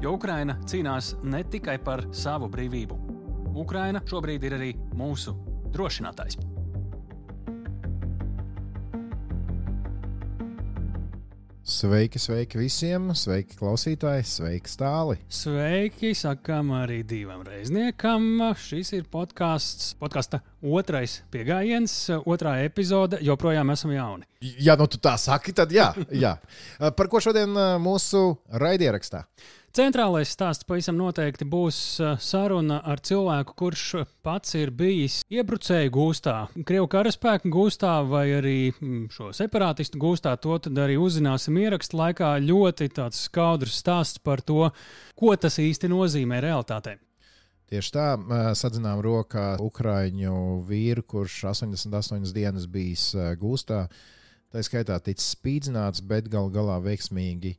Jo Ukraina cīnās ne tikai par savu brīvību. Ukraina šobrīd ir arī mūsu drošinātājs. Sveiki, sveiki visiem! Sveiki, klausītāji! Sveiki, stāli! Sveiki, sakām arī divam reizniekam. Šis ir podkāsts, podkāsta otrais pieejams, otrā epizode. Joprojām esam jauni. Ja nu tu tā saki, tad jā. jā. Par ko šodien mūsu raidierakstā? Centrālais stāsts pavisam noteikti būs saruna ar cilvēku, kurš pats ir bijis iebrucēju gūstā, Krievu karaspēku gūstā vai arī šo separātistu gūstā. To tad arī uzzināsim ierakstu laikā. Ļoti tāds skaudrs stāsts par to, ko tas īsti nozīmē realitātē. Tieši tā, sadzinām rokā Ukrāņu vīru, kurš 88 dienas bijis gūstā. Tā skaitā ticis spīdzināts, bet gal galā veiksmīgi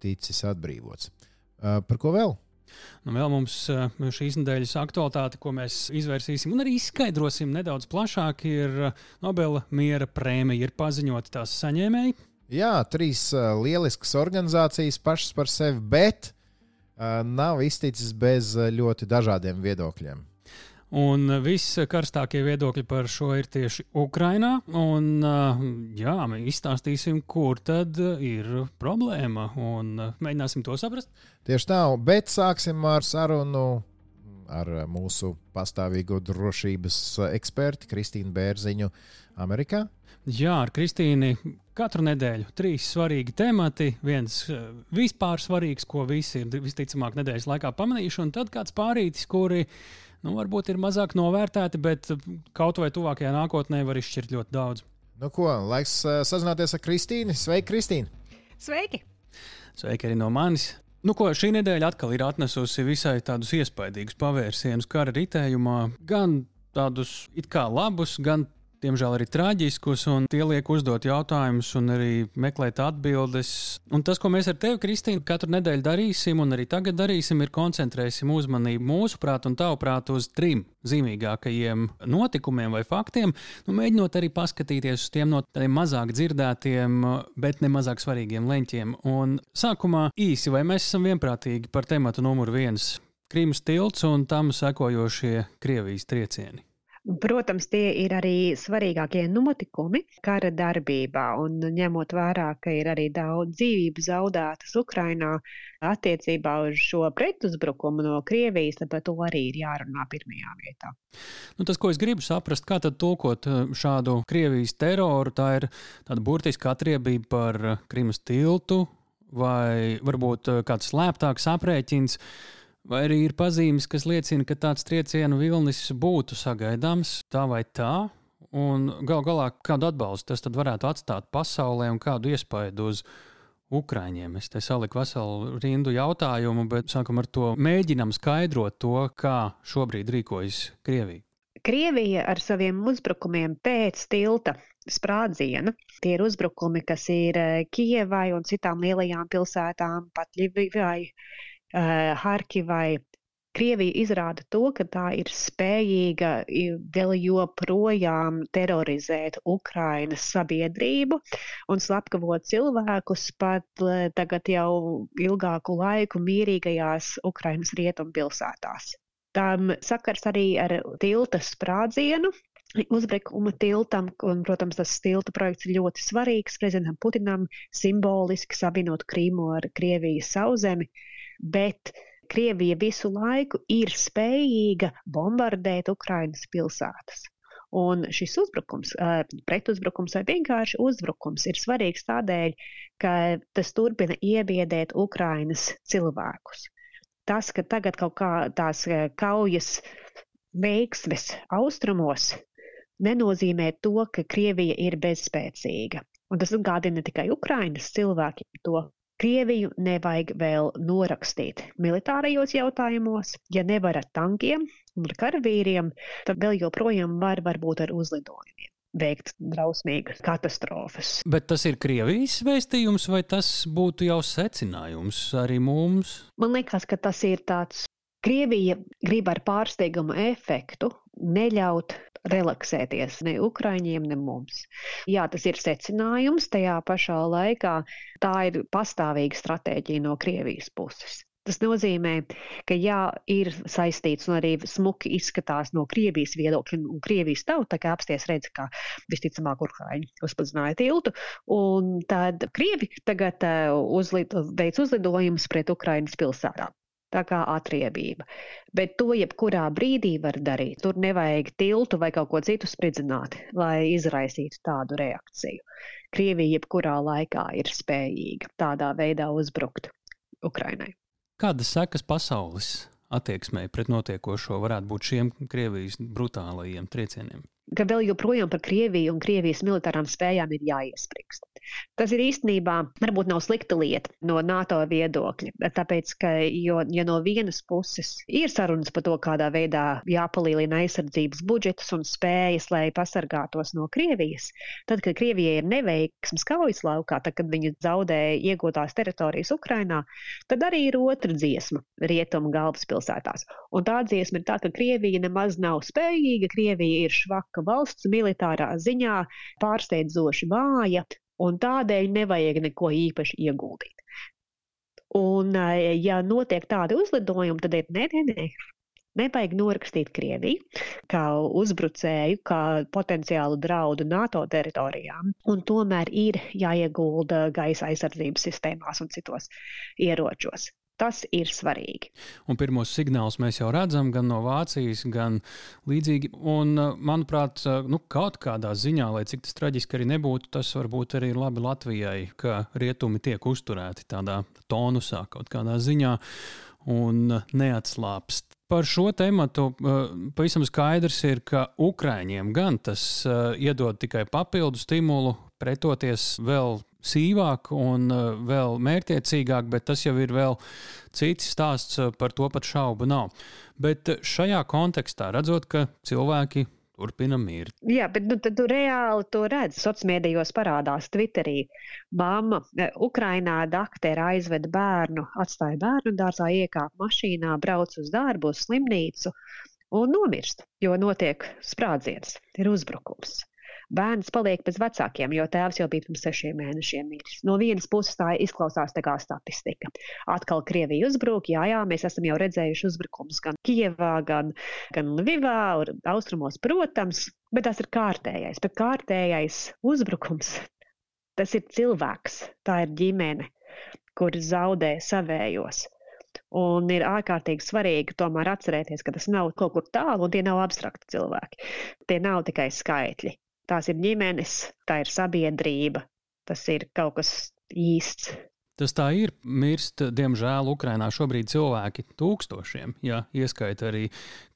ticis atbrīvots. Uh, par ko vēl? Nu, vēl mums uh, šīs nedēļas aktualitāte, ko mēs izvērsīsim un arī izskaidrosim nedaudz plašāk, ir uh, Nobela miera prēmija. Ir paziņota tās saņēmēji. Jā, trīs lieliskas organizācijas pašas par sevi, bet nav izticis bez ļoti dažādiem viedokļiem. Un viss karstākie viedokļi par šo ir tieši Ukrainā. Un, jā, mēs izstāstīsim, kur tad ir problēma un mēģināsim to saprast. Tieši tā, bet sāksim ar sarunu ar mūsu pastāvīgo drošības eksperti Kristīnu Bērziņu Amerikā. Jā, ar Kristīnu katru nedēļu trīs svarīgi temati. Viens vispār svarīgs, ko visi ir visticamāk nedēļas laikā pamanījuši, un tad kāds pārītis, kuri ir nu, varbūt ir mazāk novērtēti, bet kaut vai tuvākajā nākotnē var izšķirt ļoti daudz. Nu, ko, laiks uh, sazināties ar Kristīnu. Sveiki, Kristīna! Sveiki! Sveiki arī no manis! Nu, ko, šī nedēļa atkal ir atnesusi visai tādus iespaidīgus pavērsienus kara ritējumā, gan tādus it kā labus, gan diemžēl arī traģiskus, un tie liek uzdot jautājumus un arī meklēt atbildes. Un tas, ko mēs ar tevi, Kristīna, katru nedēļu darīsim, un arī tagad darīsim, ir koncentrēsim uzmanību mūsuprāt un tavuprāt uz trim zīmīgākajiem notikumiem vai faktiem, nu, mēģinot arī paskatīties uz tiem no tādiem mazāk dzirdētiem, bet ne mazāk svarīgiem leņķiem. Un sākumā īsi, vai mēs esam vienprātīgi par tematu numur viens - Krīmas tilts un tam sekojošie Krievijas triecieni. Protams, tie ir arī svarīgākie notikumi kara darbībā, un ņemot vērā, ka ir arī daudz dzīvību zaudētas Ukrainā attiecībā uz šo pretuzbrukumu no Krievijas, tad par to arī ir jārunā pirmajā vietā. Nu, tas, ko es gribu saprast, kā tad tulkot eh, šādu Krievijas teroru, tā ir tāda burtiska atriebība par Krimas tiltu vai varbūt eh, kāds slēptāks aprēķins. Vai arī ir pazīmes, kas liecina, ka tāds triecienu vilnis būtu sagaidāms tā vai tā, un gal galā kādu atbalstu tas varētu atstāt pasaulē un kādu iespaidu uz Ukraiņiem. Es te saliku veselu rindu jautājumu, bet sākam ar to mēģinam skaidrot to, kā šobrīd rīkojas Krievija. Krievija ar saviem uzbrukumiem pēc tilta sprādziena. Tie ir uzbrukumi, kas ir Kijevai un citām lielajām pilsētām, pat Ļivijai Harkivai. Krievija izrāda to, ka tā ir spējīga vēl joprojām terorizēt Ukrainas sabiedrību un slepkavot cilvēkus pat tagad jau ilgāku laiku mierīgajās Ukrainas rietumpilsētās. Tam sakars arī ar tilta sprādzienu, uzbrukuma tiltam, un, protams, tas tilta projekts ir ļoti svarīgs prezidentam Putinam, simboliski savienot Krīmu ar Krievijas sauszemi bet Krievija visu laiku ir spējīga bombardēt Ukrainas pilsētas. Un šis uzbrukums, pretuzbrukums vai vienkārši uzbrukums ir svarīgs tādēļ, ka tas turpina iebiedēt Ukrainas cilvēkus. Tas, ka tagad kaut kā tās kaujas veiksmes austrumos, nenozīmē to, ka Krievija ir bezspēcīga. Un tas atgādina tikai Ukrainas cilvēkiem to, Krieviju nevajag vēl norakstīt militārajos jautājumos. Ja nevar ar tankiem un ar karavīriem, tad vēl joprojām var varbūt ar uzlidojumiem veikt drausmīgas katastrofas. Bet tas ir Krievijas vēstījums, vai tas būtu jau secinājums arī mums? Man liekas, ka tas ir tāds. Krievija grib ar pārsteigumu efektu neļaut relaksēties ne Ukraiņiem, ne mums. Jā, tas ir secinājums, tajā pašā laikā tā ir pastāvīga stratēģija no Krievijas puses. Tas nozīmē, ka jā, ir saistīts un arī smuki izskatās no Krievijas viedokļa, un Krievijas tauta, kā apsties redz, ka visticamāk Ukraiņi uzpazināja tiltu, un tad Krievi tagad uh, uzlid, veic uzlidojumus pret Ukraiņas pilsētām tā kā atriebība. Bet to jebkurā brīdī var darīt. Tur nevajag tiltu vai kaut ko citu spridzināt, lai izraisītu tādu reakciju. Krievija jebkurā laikā ir spējīga tādā veidā uzbrukt Ukrainai. Kādas sekas pasaules attieksmei pret notiekošo varētu būt šiem Krievijas brutālajiem triecieniem? Ka vēl joprojām par Krieviju un Krievijas militārām spējām ir jāiesprikst. Tas ir īstenībā varbūt nav slikta lieta no NATO viedokļa, tāpēc, ka, jo, ja no vienas puses ir sarunas par to, kādā veidā jāpalielina aizsardzības budžetus un spējas, lai pasargātos no Krievijas, tad, kad Krievijai ir neveiksmes kaujas laukā, tad, kad viņi zaudēja iegūtās teritorijas Ukrainā, tad arī ir otra dziesma rietumu galvaspilsētās. Un tā dziesma ir tā, ka Krievija nemaz nav spējīga, Krievija ir švaka ka valsts militārā ziņā pārsteidzoši vāja, un tādēļ nevajag neko īpaši ieguldīt. Un, ja notiek tādi uzlidojumi, tad ir nē, nē, nē. Nevajag norakstīt Krieviju kā uzbrucēju, kā potenciālu draudu NATO teritorijām, un tomēr ir jāiegulda gaisa aizsardzības sistēmās un citos ieročos. Tas ir svarīgi. Un pirmos signālus mēs jau redzam gan no Vācijas, gan līdzīgi. Un, uh, manuprāt, uh, nu, kaut kādā ziņā, lai cik tas traģiski arī nebūtu, tas varbūt arī ir labi Latvijai, ka rietumi tiek uzturēti tādā tonusā kaut kādā ziņā un neatslāpst. Par šo tēmu pavisam skaidrs ir, ka Ukrāņiem gan tas uh, iedod tikai papildu stimulu pretoties vēl sīvāk un uh, vēl mērķiecīgāk, bet tas jau ir vēl cits stāsts, uh, par to pat šaubu nav. Bet uh, šajā kontekstā, redzot, ka cilvēki turpina mirt. Jā, bet nu, tu reāli to redz. Sociālajā mēdījos parādās Twitterī. Māma Ukrainā daktere aizveda bērnu, atstāja bērnu dārzā, iekāpa mašīnā, brauc uz darbu, uz slimnīcu un nomirst, jo notiek sprādziens, ir uzbrukums bērns paliek bez vecākiem, jo tēvs jau bija pirms sešiem mēnešiem miris. No vienas puses tā izklausās tā kā statistika. Atkal Krievija uzbruk, jā, jā, mēs esam jau redzējuši uzbrukumus gan Kievā, gan, gan Lvivā, austrumos, protams, bet tas ir kārtējais. Bet kārtējais uzbrukums, tas ir cilvēks, tā ir ģimene, kur zaudē savējos. Un ir ārkārtīgi svarīgi tomēr atcerēties, ka tas nav kaut kur tālu, un tie nav abstrakti cilvēki. Tie nav tikai skaitļi tās ir ģimenes, tā ir sabiedrība, tas ir kaut kas īsts. Tas tā ir. Mirst, diemžēl, Ukrainā šobrīd cilvēki tūkstošiem, ja ieskaita arī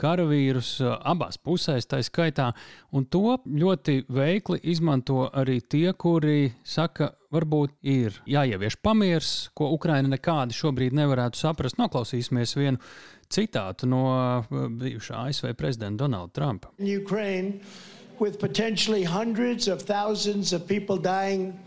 karavīrus abās pusēs, tā skaitā. Un to ļoti veikli izmanto arī tie, kuri saka, varbūt ir jāievieš pamieris, ko Ukraina nekādi šobrīd nevarētu saprast. Noklausīsimies vienu citātu no bijušā ASV prezidenta Donalda Trumpa. Ukraine with potentially hundreds of thousands of people dying,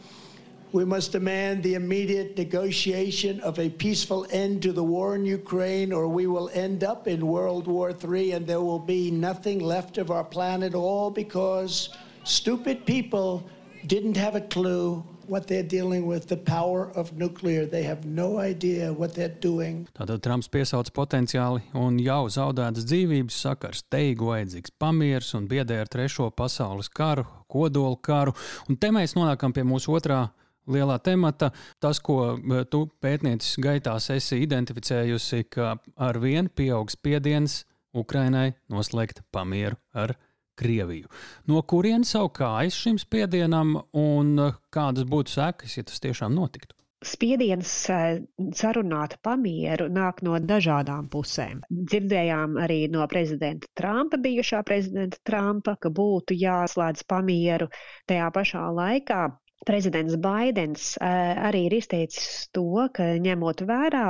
we must demand the immediate negotiation of a peaceful end to the war in Ukraine, or we will end up in World War III and there will be nothing left of our planet, all because stupid people didn't have a clue what they're dealing with, the power of nuclear. They have no idea what they're doing. Tātad Trumps piesauc potenciāli un jau zaudētas dzīvības, saka, ar steigu vajadzīgs pamieris un biedē ar trešo pasaules karu, kodolu karu. Un te mēs nonākam pie mūsu otrā lielā temata. Tas, ko e, tu pētniecis gaitās esi identificējusi, ka ar vienu pieaugs spiediens Ukrainai noslēgt pamieru ar Krieviju. No kurienes savu kājas šim spiedienam un eh, kādas būtu sekas, ja tas tiešām notiktu? Spiediens eh, sarunāt pamieru nāk no dažādām pusēm. Dzirdējām arī no prezidenta Trumpa, bijušā prezidenta Trumpa, ka būtu jāslēdz pamieru tajā pašā laikā prezidents Baidens arī ir izteicis to, ka ņemot vērā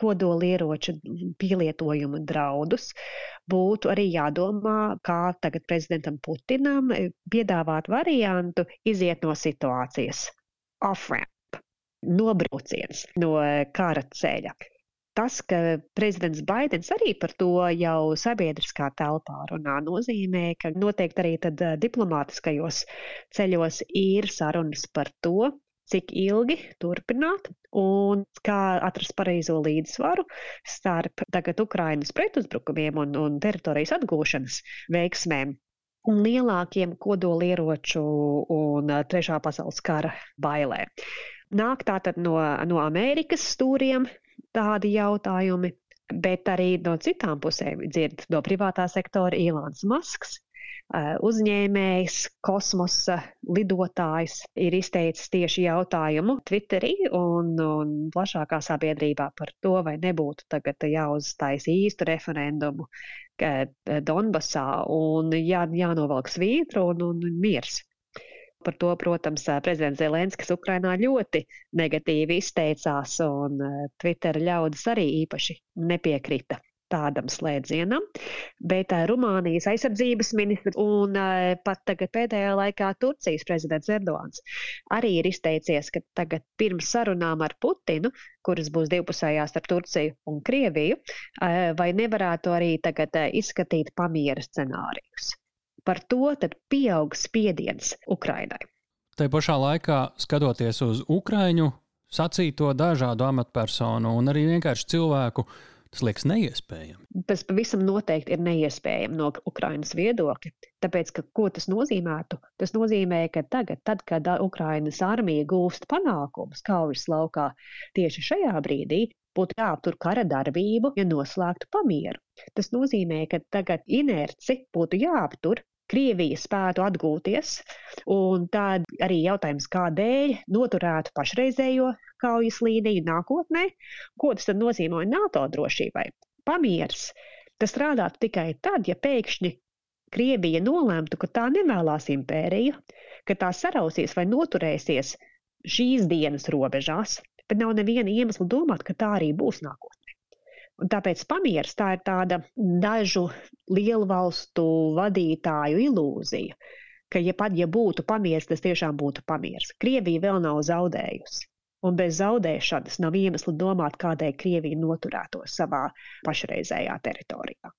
kodolieroču pielietojumu draudus, būtu arī jādomā, kā tagad prezidentam Putinam piedāvāt variantu iziet no situācijas. Off-ramp, nobrauciens no kara ceļa tas, ka prezidents Baidens arī par to jau sabiedriskā telpā runā, nozīmē, ka noteikti arī tad diplomātiskajos ceļos ir sarunas par to, cik ilgi turpināt un kā atrast pareizo līdzsvaru starp tagad Ukrainas pretuzbrukumiem un, un teritorijas atgūšanas veiksmēm un lielākiem kodolieroču un trešā pasaules kara bailēm. Nāk tātad no, no Amerikas stūriem, tādi jautājumi, bet arī no citām pusēm dzird no privātā sektora Ilāns Masks. Uzņēmējs, kosmosa lidotājs ir izteicis tieši jautājumu Twitterī un, un plašākā sabiedrībā par to, vai nebūtu tagad jāuzstājas īstu referendumu Donbasā un jā, jānovelk svītru un, un miers. Par to, protams, prezidents Zelenskis Ukrainā ļoti negatīvi izteicās, un Twitter ļaudis arī īpaši nepiekrita tādam slēdzienam, bet Rumānijas aizsardzības ministrs un pat tagad pēdējā laikā Turcijas prezidents Erdogans arī ir izteicies, ka tagad pirms sarunām ar Putinu, kuras būs divpusējās starp Turciju un Krieviju, vai nevarētu arī tagad izskatīt pamiera scenārijus par to tad pieaug spiediens Ukrainai. Tā pašā laikā, skatoties uz Ukraiņu sacīto dažādu amatpersonu un arī vienkārši cilvēku, tas liekas neiespējami. Tas pavisam noteikti ir neiespējami no Ukrainas viedokļa. Tāpēc, ka, ko tas nozīmētu? Tas nozīmē, ka tagad, tad, kad Ukrainas armija gūst panākumus kaujas laukā, tieši šajā brīdī būtu jāaptur kara darbību, ja noslēgtu pamieru. Tas nozīmē, ka tagad inerci būtu jāaptur, Krievija spētu atgūties, un tad arī jautājums, kādēļ noturētu pašreizējo kaujas līniju nākotnē, ko tas tad nozīmē NATO drošībai. Pamiers, tas strādātu tikai tad, ja pēkšņi Krievija nolēmtu, ka tā nevēlas impēriju, ka tā sarausies vai noturēsies šīs dienas robežās, bet nav neviena iemesla domāt, ka tā arī būs nākotnē. Un tāpēc pamieris tā ir tāda dažu lielu valstu vadītāju ilūzija, ka, ja pat ja būtu pamieris, tas tiešām būtu pamieris. Krievija vēl nav zaudējusi. Un bez zaudēšanas nav iemesla domāt, kādēļ Krievija noturētos savā pašreizējā teritorijā.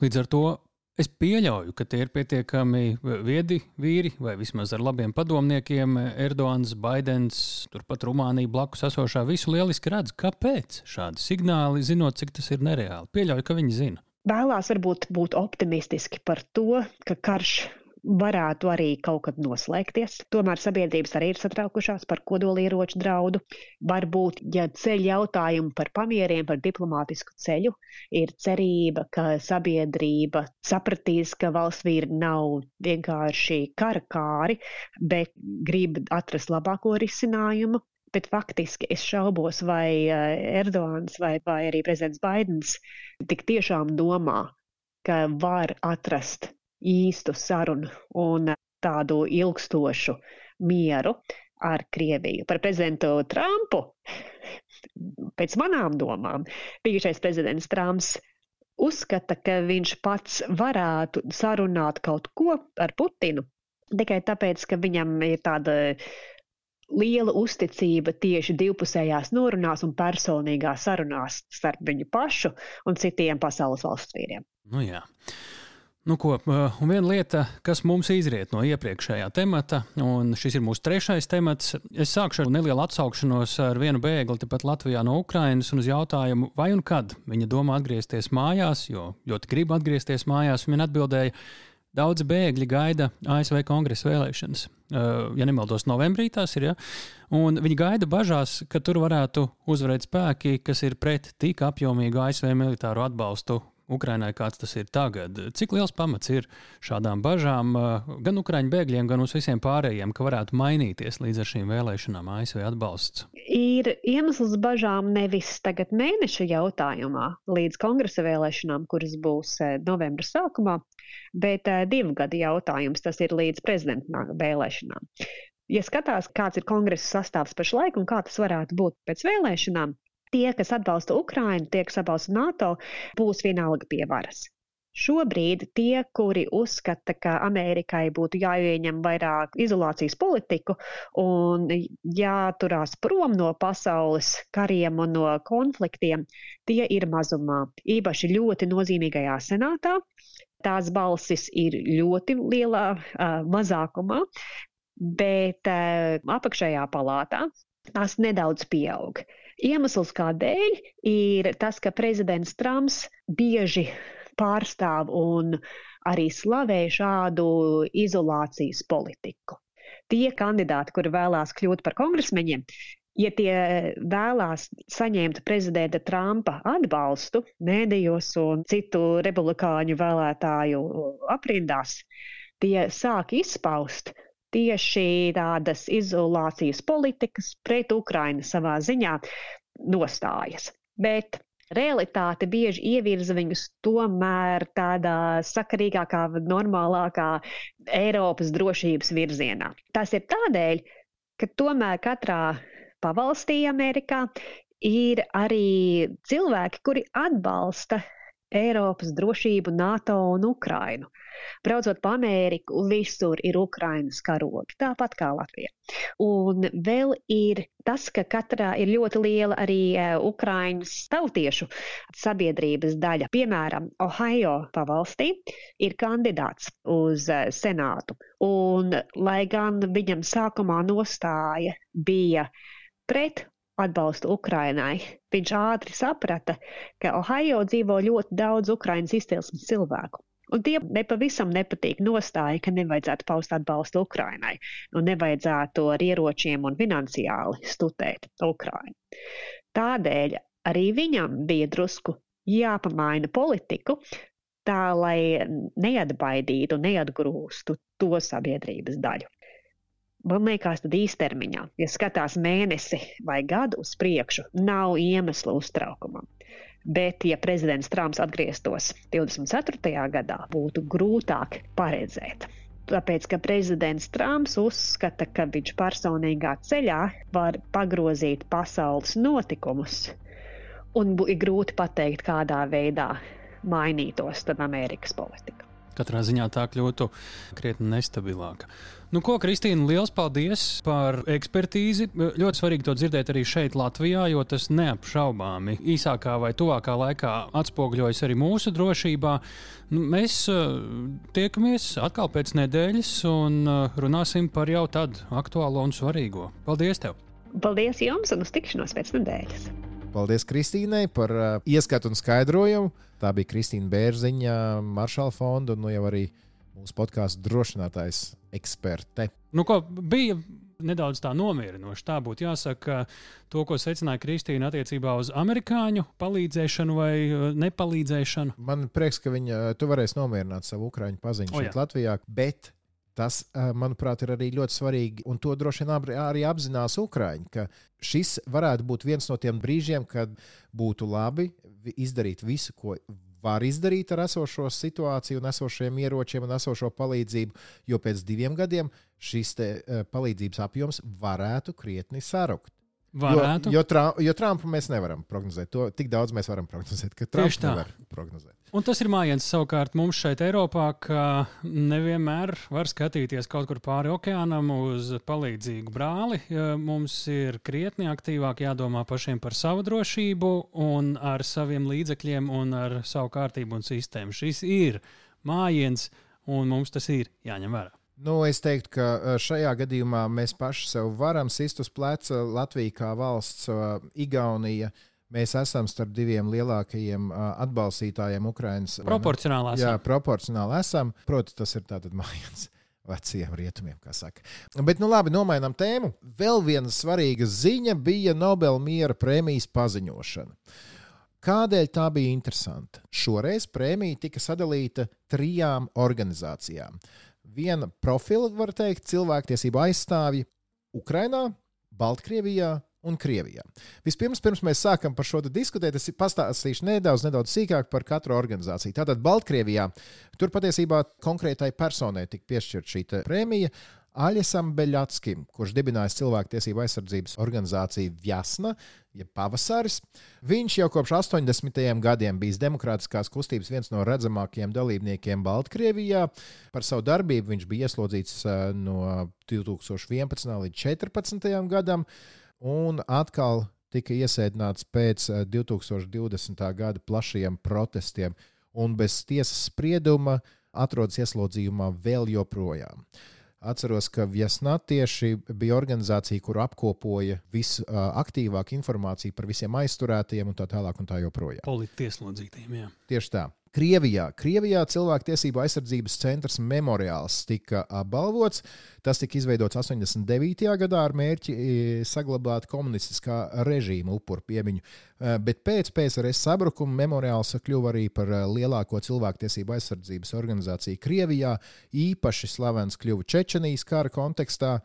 Līdz ar to Es pieļauju, ka tie ir pietiekami viedi vīri, vai vismaz ar labiem padomniekiem. Erdogans, Baidens, turpat Rumānija blakus esošā visu lieliski redz. Kāpēc šādi signāli, zinot, cik tas ir nereāli? Pieļauju, ka viņi zina. Vēlās varbūt būt optimistiski par to, ka karš varētu arī kaut kad noslēgties. Tomēr sabiedrības arī ir satraukušās par kodolieroču draudu. Varbūt, ja ceļ jautājumu par pamieriem, par diplomātisku ceļu, ir cerība, ka sabiedrība sapratīs, ka valsts vīri nav vienkārši kara kāri, bet grib atrast labāko risinājumu. Bet faktiski es šaubos, vai eh, Erdogans vai, vai arī prezidents Baidens tik tiešām domā, ka var atrast īstu sarunu un tādu ilgstošu mieru ar Krieviju. Par prezidentu Trumpu, pēc manām domām, bijušais prezidents Trumps uzskata, ka viņš pats varētu sarunāt kaut ko ar Putinu tikai tāpēc, ka viņam ir tāda liela uzticība tieši divpusējās norunās un personīgās sarunās starp viņu pašu un citiem pasaules valstu vīriem. Nu jā. Nu, ko, un viena lieta, kas mums izriet no iepriekšējā temata, un šis ir mūsu trešais temats, es sākšu ar nelielu atsaukšanos ar vienu bēgli tepat Latvijā no Ukrainas un uz jautājumu, vai un kad viņa domā atgriezties mājās, jo ļoti grib atgriezties mājās. Viņa atbildēja, daudzi bēgļi gaida ASV kongresa vēlēšanas. Ja nemaldos, novembrī tās ir. Ja? Un viņi gaida bažās, ka tur varētu uzvarēt spēki, kas ir pret tik apjomīgu ASV militāru atbalstu Ukrainai, kāds tas ir tagad. Cik liels pamats ir šādām bažām eh, gan Ukrāņu bēgļiem, gan uz visiem pārējiem, ka varētu mainīties līdz ar šīm vēlēšanām ASV atbalsts? Ir iemesls bažām nevis tagad mēneša jautājumā līdz kongresa vēlēšanām, kuras būs eh, novembra sākumā, bet eh, divu gadu jautājums, tas ir līdz prezidenta vēlēšanām. Ja skatās, kāds ir kongresa sastāvs pašlaik un kā tas varētu būt pēc vēlēšanām, tie, kas atbalsta Ukrainu, tie, kas atbalsta NATO, būs vienalga pie varas. Šobrīd tie, kuri uzskata, ka Amerikai būtu jāieņem vairāk izolācijas politiku un jāturās prom no pasaules kariem un no konfliktiem, tie ir mazumā. Īpaši ļoti nozīmīgajā senātā. Tās balsis ir ļoti lielā uh, mazākumā, bet uh, apakšējā palātā tās nedaudz pieaug. Iemesls kādēļ ir tas, ka prezidents Trumps bieži pārstāv un arī slavē šādu izolācijas politiku. Tie kandidāti, kuri vēlās kļūt par kongresmeņiem, ja tie vēlās saņemt prezidenta Trumpa atbalstu mēdījos un citu republikāņu vēlētāju aprindās, tie sāk izpaust tieši tādas izolācijas politikas pret Ukrainu savā ziņā nostājas. Bet realitāte bieži ievirza viņus tomēr tādā sakarīgākā, normālākā Eiropas drošības virzienā. Tas ir tādēļ, ka tomēr katrā pavalstī Amerikā ir arī cilvēki, kuri atbalsta Eiropas drošību, NATO un Ukrainu. Braucot pa Ameriku, visur ir Ukrainas karogi, tāpat kā Latvija. Un vēl ir tas, ka katrā ir ļoti liela arī e, Ukrainas tautiešu sabiedrības daļa. Piemēram, Ohio pavalstī ir kandidāts uz e, senātu. Un, lai gan viņam sākumā nostāja bija pret atbalstu Ukrainai. Viņš ātri saprata, ka Ohio dzīvo ļoti daudz Ukraiņas izcelsmes cilvēku. Un tie nepavisam nepatīk nostāja, ka nevajadzētu paust atbalstu Ukrainai un nevajadzētu ar ieročiem un finansiāli stutēt Ukrainu. Tādēļ arī viņam bija drusku jāpamaina politiku, tā lai neatbaidītu, neatgrūstu to sabiedrības daļu. Man liekas, tad īstermiņā, ja skatās mēnesi vai gadu uz priekšu, nav iemesla uztraukumam. Bet, ja prezidents Trumps atgrieztos 24. gadā, būtu grūtāk paredzēt. Tāpēc, ka prezidents Trumps uzskata, ka viņš personīgā ceļā var pagrozīt pasaules notikumus, un ir grūti pateikt, kādā veidā mainītos Amerikas politika. Katrā ziņā tā kļūtu krietni nestabilāka. Nu, ko, Kristīna, liels paldies par ekspertīzi. Ļoti svarīgi to dzirdēt arī šeit, Latvijā, jo tas neapšaubāmi īsākā vai tuvākā laikā atspoguļojas arī mūsu drošībā. Nu, mēs uh, tiekamies atkal pēc nedēļas un uh, runāsim par jau tādu aktuālo un svarīgo. Paldies! Tev. Paldies jums un uz tikšanos pēc nedēļas! Paldies Kristīnai par uh, ieskatu un skaidrojumu. Tā bija Kristīna Bērziņa, Maršala fonda un nu jau arī mūsu podkāstu drošinātājs eksperte. Nu, ko bija nedaudz tā nomierinoši. Tā būtu jāsaka, to, ko secināja Kristīna attiecībā uz amerikāņu palīdzēšanu vai uh, nepalīdzēšanu. Man prieks, ka viņa, tu varēsi nomierināt savu ukrāņu paziņu šeit, oh, Latvijā, bet tas, uh, manuprāt, ir arī ļoti svarīgi, un to droši vien arī apzinās Ukrāņi, ka šis varētu būt viens no tiem brīžiem, kad būtu labi izdarīt visu, ko var izdarīt ar esošo situāciju, un esošiem ieročiem un esošo palīdzību, jo pēc diviem gadiem šis te, uh, palīdzības apjoms varētu krietni sarukt. Varētu. Jo, jo, tra, jo Trumpu mēs nevaram prognozēt. To tik daudz mēs varam prognozēt, ka Trumps nevar prognozēt. Un tas ir mājiens savukārt mums šeit, Eiropā, ka nevienmēr var skatīties kaut kur pāri okeānam uz palīdzīgu brāli. Mums ir krietni aktīvāk jādomā pašiem par savu drošību un ar saviem līdzekļiem un ar savu kārtību un sistēmu. Šis ir mājiens, un mums tas ir jāņem vērā. Nu, es teiktu, ka šajā gadījumā mēs paši sev varam sist uz pleca. Latvija kā valsts, Igaunija. Mēs esam starp diviem lielākajiem atbalstītājiem Ukraiņas. Proporcionāli esam. Jā, proporcionāli esam. Protams, tas ir tātad mājiens veciem rietumiem, kā saka. Bet, nu labi, nomainām tēmu. Vēl viena svarīga ziņa bija Nobela miera prēmijas paziņošana. Kādēļ tā bija interesanta? Šoreiz prēmija tika sadalīta trijām organizācijām viena profila, var teikt, cilvēktiesību aizstāvji Ukrajinā, Baltkrievijā un Krievijā. Vispirms, pirms mēs sākam par šo diskutēt, es pastāstīšu nedaudz, nedaudz sīkāk par katru organizāciju. Tātad Baltkrievijā tur patiesībā konkrētai personai tika piešķirta šī prēmija. Aļasam Beļatskim, kurš dibinājis cilvēktiesību aizsardzības organizāciju Vjasna, jeb ja Pavasaris. Viņš jau kopš 80. gadiem bijis demokrātiskās kustības viens no redzamākajiem dalībniekiem Baltkrievijā. Par savu darbību viņš bija ieslodzīts eh, no 2011. līdz 2014. gadam, un atkal tika iesēdināts pēc 2020. Eh, gada plašajiem protestiem, un bez tiesas sprieduma atrodas ieslodzījumā vēl joprojām. Atceros, ka Viesnatieši bija organizācija, kur apkopoja visaktīvāku informāciju par visiem aizturētajiem un tā tālāk un tā joprojām. Politieslodzītiem, jā. Tieši tā. Krievijā. Krievijā cilvēktiesību aizsardzības centrs memoriāls tika apbalvots. Tas tika izveidots 89. gadā ar mērķi e, saglabāt komunistiskā režīma upuru piemiņu. E, bet pēc PSRS sabrukuma memoriāls kļuva arī par e, lielāko cilvēktiesību aizsardzības organizāciju Krievijā. Īpaši slavens kļuva Čečenijas kara kontekstā.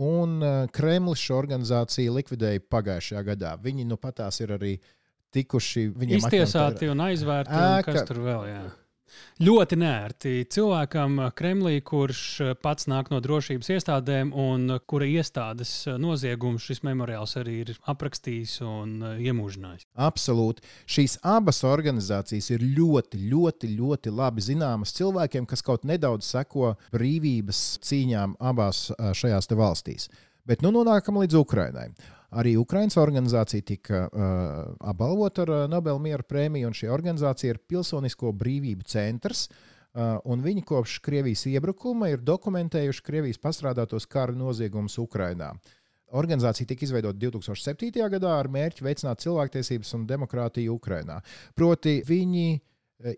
Un Kremlis šo organizāciju likvidēja pagājušajā gadā. Viņi nu patās ir arī uh, tikuši iztiesāti un aizvērti. Un kas tur vēl? Jā. Ļoti nērti cilvēkam Kremlī, kurš pats nāk no drošības iestādēm un kura iestādes noziegumu šis memoriāls arī ir aprakstījis un iemūžinājis. Absolūti. Šīs abas organizācijas ir ļoti, ļoti, ļoti labi zināmas cilvēkiem, kas kaut nedaudz seko brīvības cīņām abās šajās valstīs. Bet nu nonākam līdz Ukrainai. Arī Ukraiņas organizācija tika uh, apbalvota ar uh, Nobela miera prēmiju, un šī organizācija ir Pilsonisko brīvību centrs. Uh, viņi kopš Krievijas iebrukuma ir dokumentējuši Krievijas pastrādātos kara noziegumus Ukrajinā. Organizācija tika izveidota 2007. gadā ar mērķi veicināt cilvēktiesības un demokrātiju Ukrajinā. Proti, viņi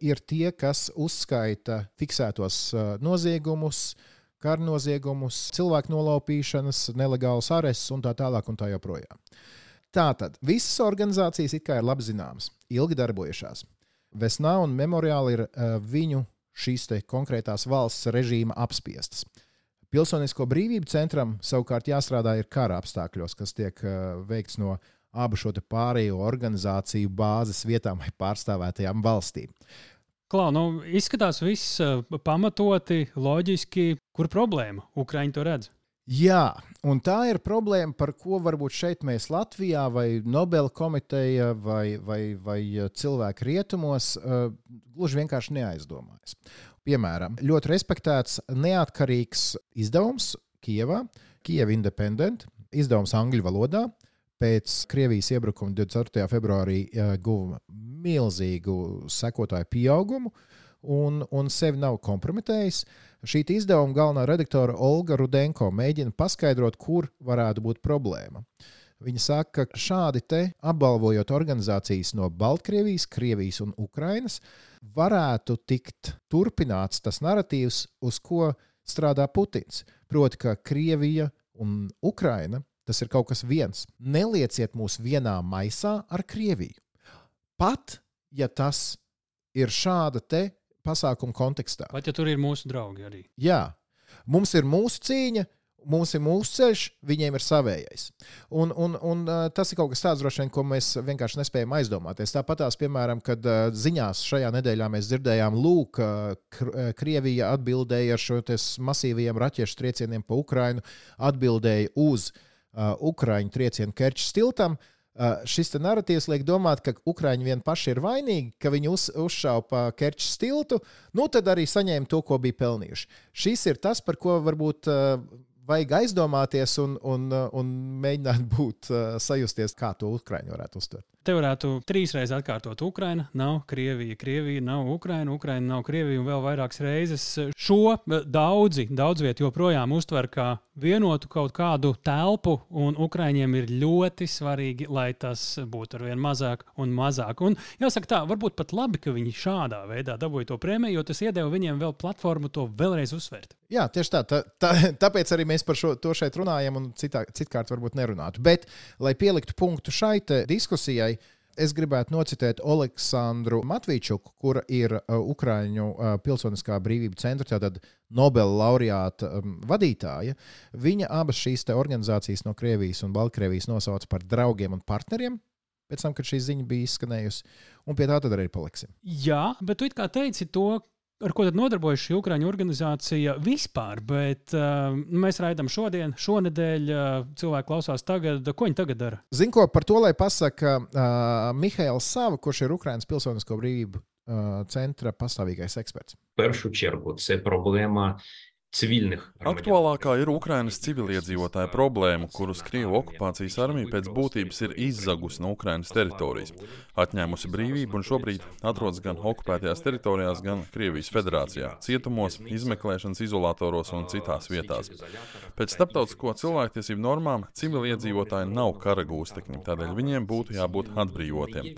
ir tie, kas uzskaita fiksētos noziegumus, uh, karnoziegumus, cilvēku nolaupīšanas, nelegālus arestus un tā tālāk un tā joprojām. Tātad visas organizācijas it kā ir labi zināmas, ilgi darbojušās. Vesnā un memoriāli ir uh, viņu šīs konkrētās valsts režīma apspiestas. Pilsonisko brīvību centram savukārt jāstrādā ir kara apstākļos, kas tiek uh, veikts no abu šo pārējo organizāciju bāzes vietām vai pārstāvētajām valstīm. Klau, nu, izskatās viss uh, pamatoti, loģiski. Kur problēma? Ukraiņi to redz. Jā, un tā ir problēma, par ko varbūt šeit mēs Latvijā, vai Nobela komiteja, vai, vai, vai uh, cilvēki rietumos uh, gluži vienkārši neaizdomājas. Piemēram, ļoti respektēts neatkarīgs izdevums Kijavā, Kijava Independent, izdevums angļu valodā, pēc Krievijas iebrukuma 24. februārī guva milzīgu sekotāju pieaugumu un, un sevi nav kompromitējis. Šī izdevuma galvenā redaktore Olga Rudenko mēģina paskaidrot, kur varētu būt problēma. Viņa saka, ka šādi te apbalvojot organizācijas no Baltkrievijas, Krievijas un Ukrainas, varētu tikt turpināts tas narratīvs, uz ko strādā Putins. Proti, ka Krievija un Ukraina Tas ir kaut kas viens. Nelieciet mūs vienā maisā ar Krieviju. Pat ja tas ir šāda te pasākuma kontekstā. Pat ja tur ir mūsu draugi arī. Jā, mums ir mūsu cīņa, mums ir mūsu ceļš, viņiem ir savējais. Un, un, un tas ir kaut kas tāds, droši vien, ko mēs vienkārši nespējam aizdomāties. Tāpat tās, piemēram, kad ziņās šajā nedēļā mēs dzirdējām, lūk, Krievija atbildēja ar šo masīviem raķešu triecieniem pa Ukrainu, atbildēja uz uh, uh, Ukrāņu triecienu Kerčs tiltam. Uh, šis narratīvs liek domāt, ka Ukrāņi vien paši ir vainīgi, ka viņi uz, uzšāva pa Kerčs tiltu, nu tad arī saņēma to, ko bija pelnījuši. Šis ir tas, par ko varbūt uh, vajag aizdomāties un, un, un mēģināt būt, uh, sajusties, kā to Ukrāņi varētu uztvert. Te varētu trīsreiz atkārtot, Ukraina nav Krievija, Krievija nav Ukraina, Ukraina nav Krievija un vēl vairākas reizes. Šo daudzi, daudz viet joprojām uztver kā vienotu kaut kādu telpu, un Ukraiņiem ir ļoti svarīgi, lai tas būtu ar vien mazāk un mazāk. Un jāsaka tā, varbūt pat labi, ka viņi šādā veidā dabūja to prēmiju, jo tas iedeva viņiem vēl platformu to vēlreiz uzsvērt. Jā, tieši tā. tā, tā tāpēc arī mēs par šo, to šeit runājam, un citā, citkārt varbūt nerunātu. Bet, lai pieliktu punktu šai diskusijai, Es gribētu nocitēt Aleksandru Matvīčuku, kur ir uh, Ukrāņu uh, Pilsoniskā brīvība centra, tātad Nobela laureāta um, vadītāja. Viņa abas šīs organizācijas no Krievijas un Baltkrievijas nosauca par draugiem un partneriem. Pēc tam, kad šī ziņa bija izskanējusi, un pie tā tad arī paliksim. Jā, bet tu kā teici to, ar ko tad nodarbojas šī Ukrāņu organizācija vispār. Bet uh, mēs raidām šodien, šonadēļ, uh, cilvēki klausās tagad. Ko viņi tagad dara? Zinu, ko par to, lai pasaka uh, Mihails Sava, kurš ir Ukraiņas Pilsonisko brīvību uh, centra pastāvīgais eksperts. першу чергу це проблема civilnih. Aktuālākā ir Ukrainas civiliedzīvotāja problēma, kurus Krievijas okupācijas armija pēc būtības ir izzagusi no Ukrainas teritorijas, atņēmusi brīvību un šobrīd atrodas gan okupētajās teritorijās, gan Krievijas federācijā, cietumos, izmeklēšanas izolatoros un citās vietās. Pēc starptautisko cilvēktiesību normām civiliedzīvotāji nav kara gūstekņi, tādēļ viņiem būtu jābūt atbrīvotiem.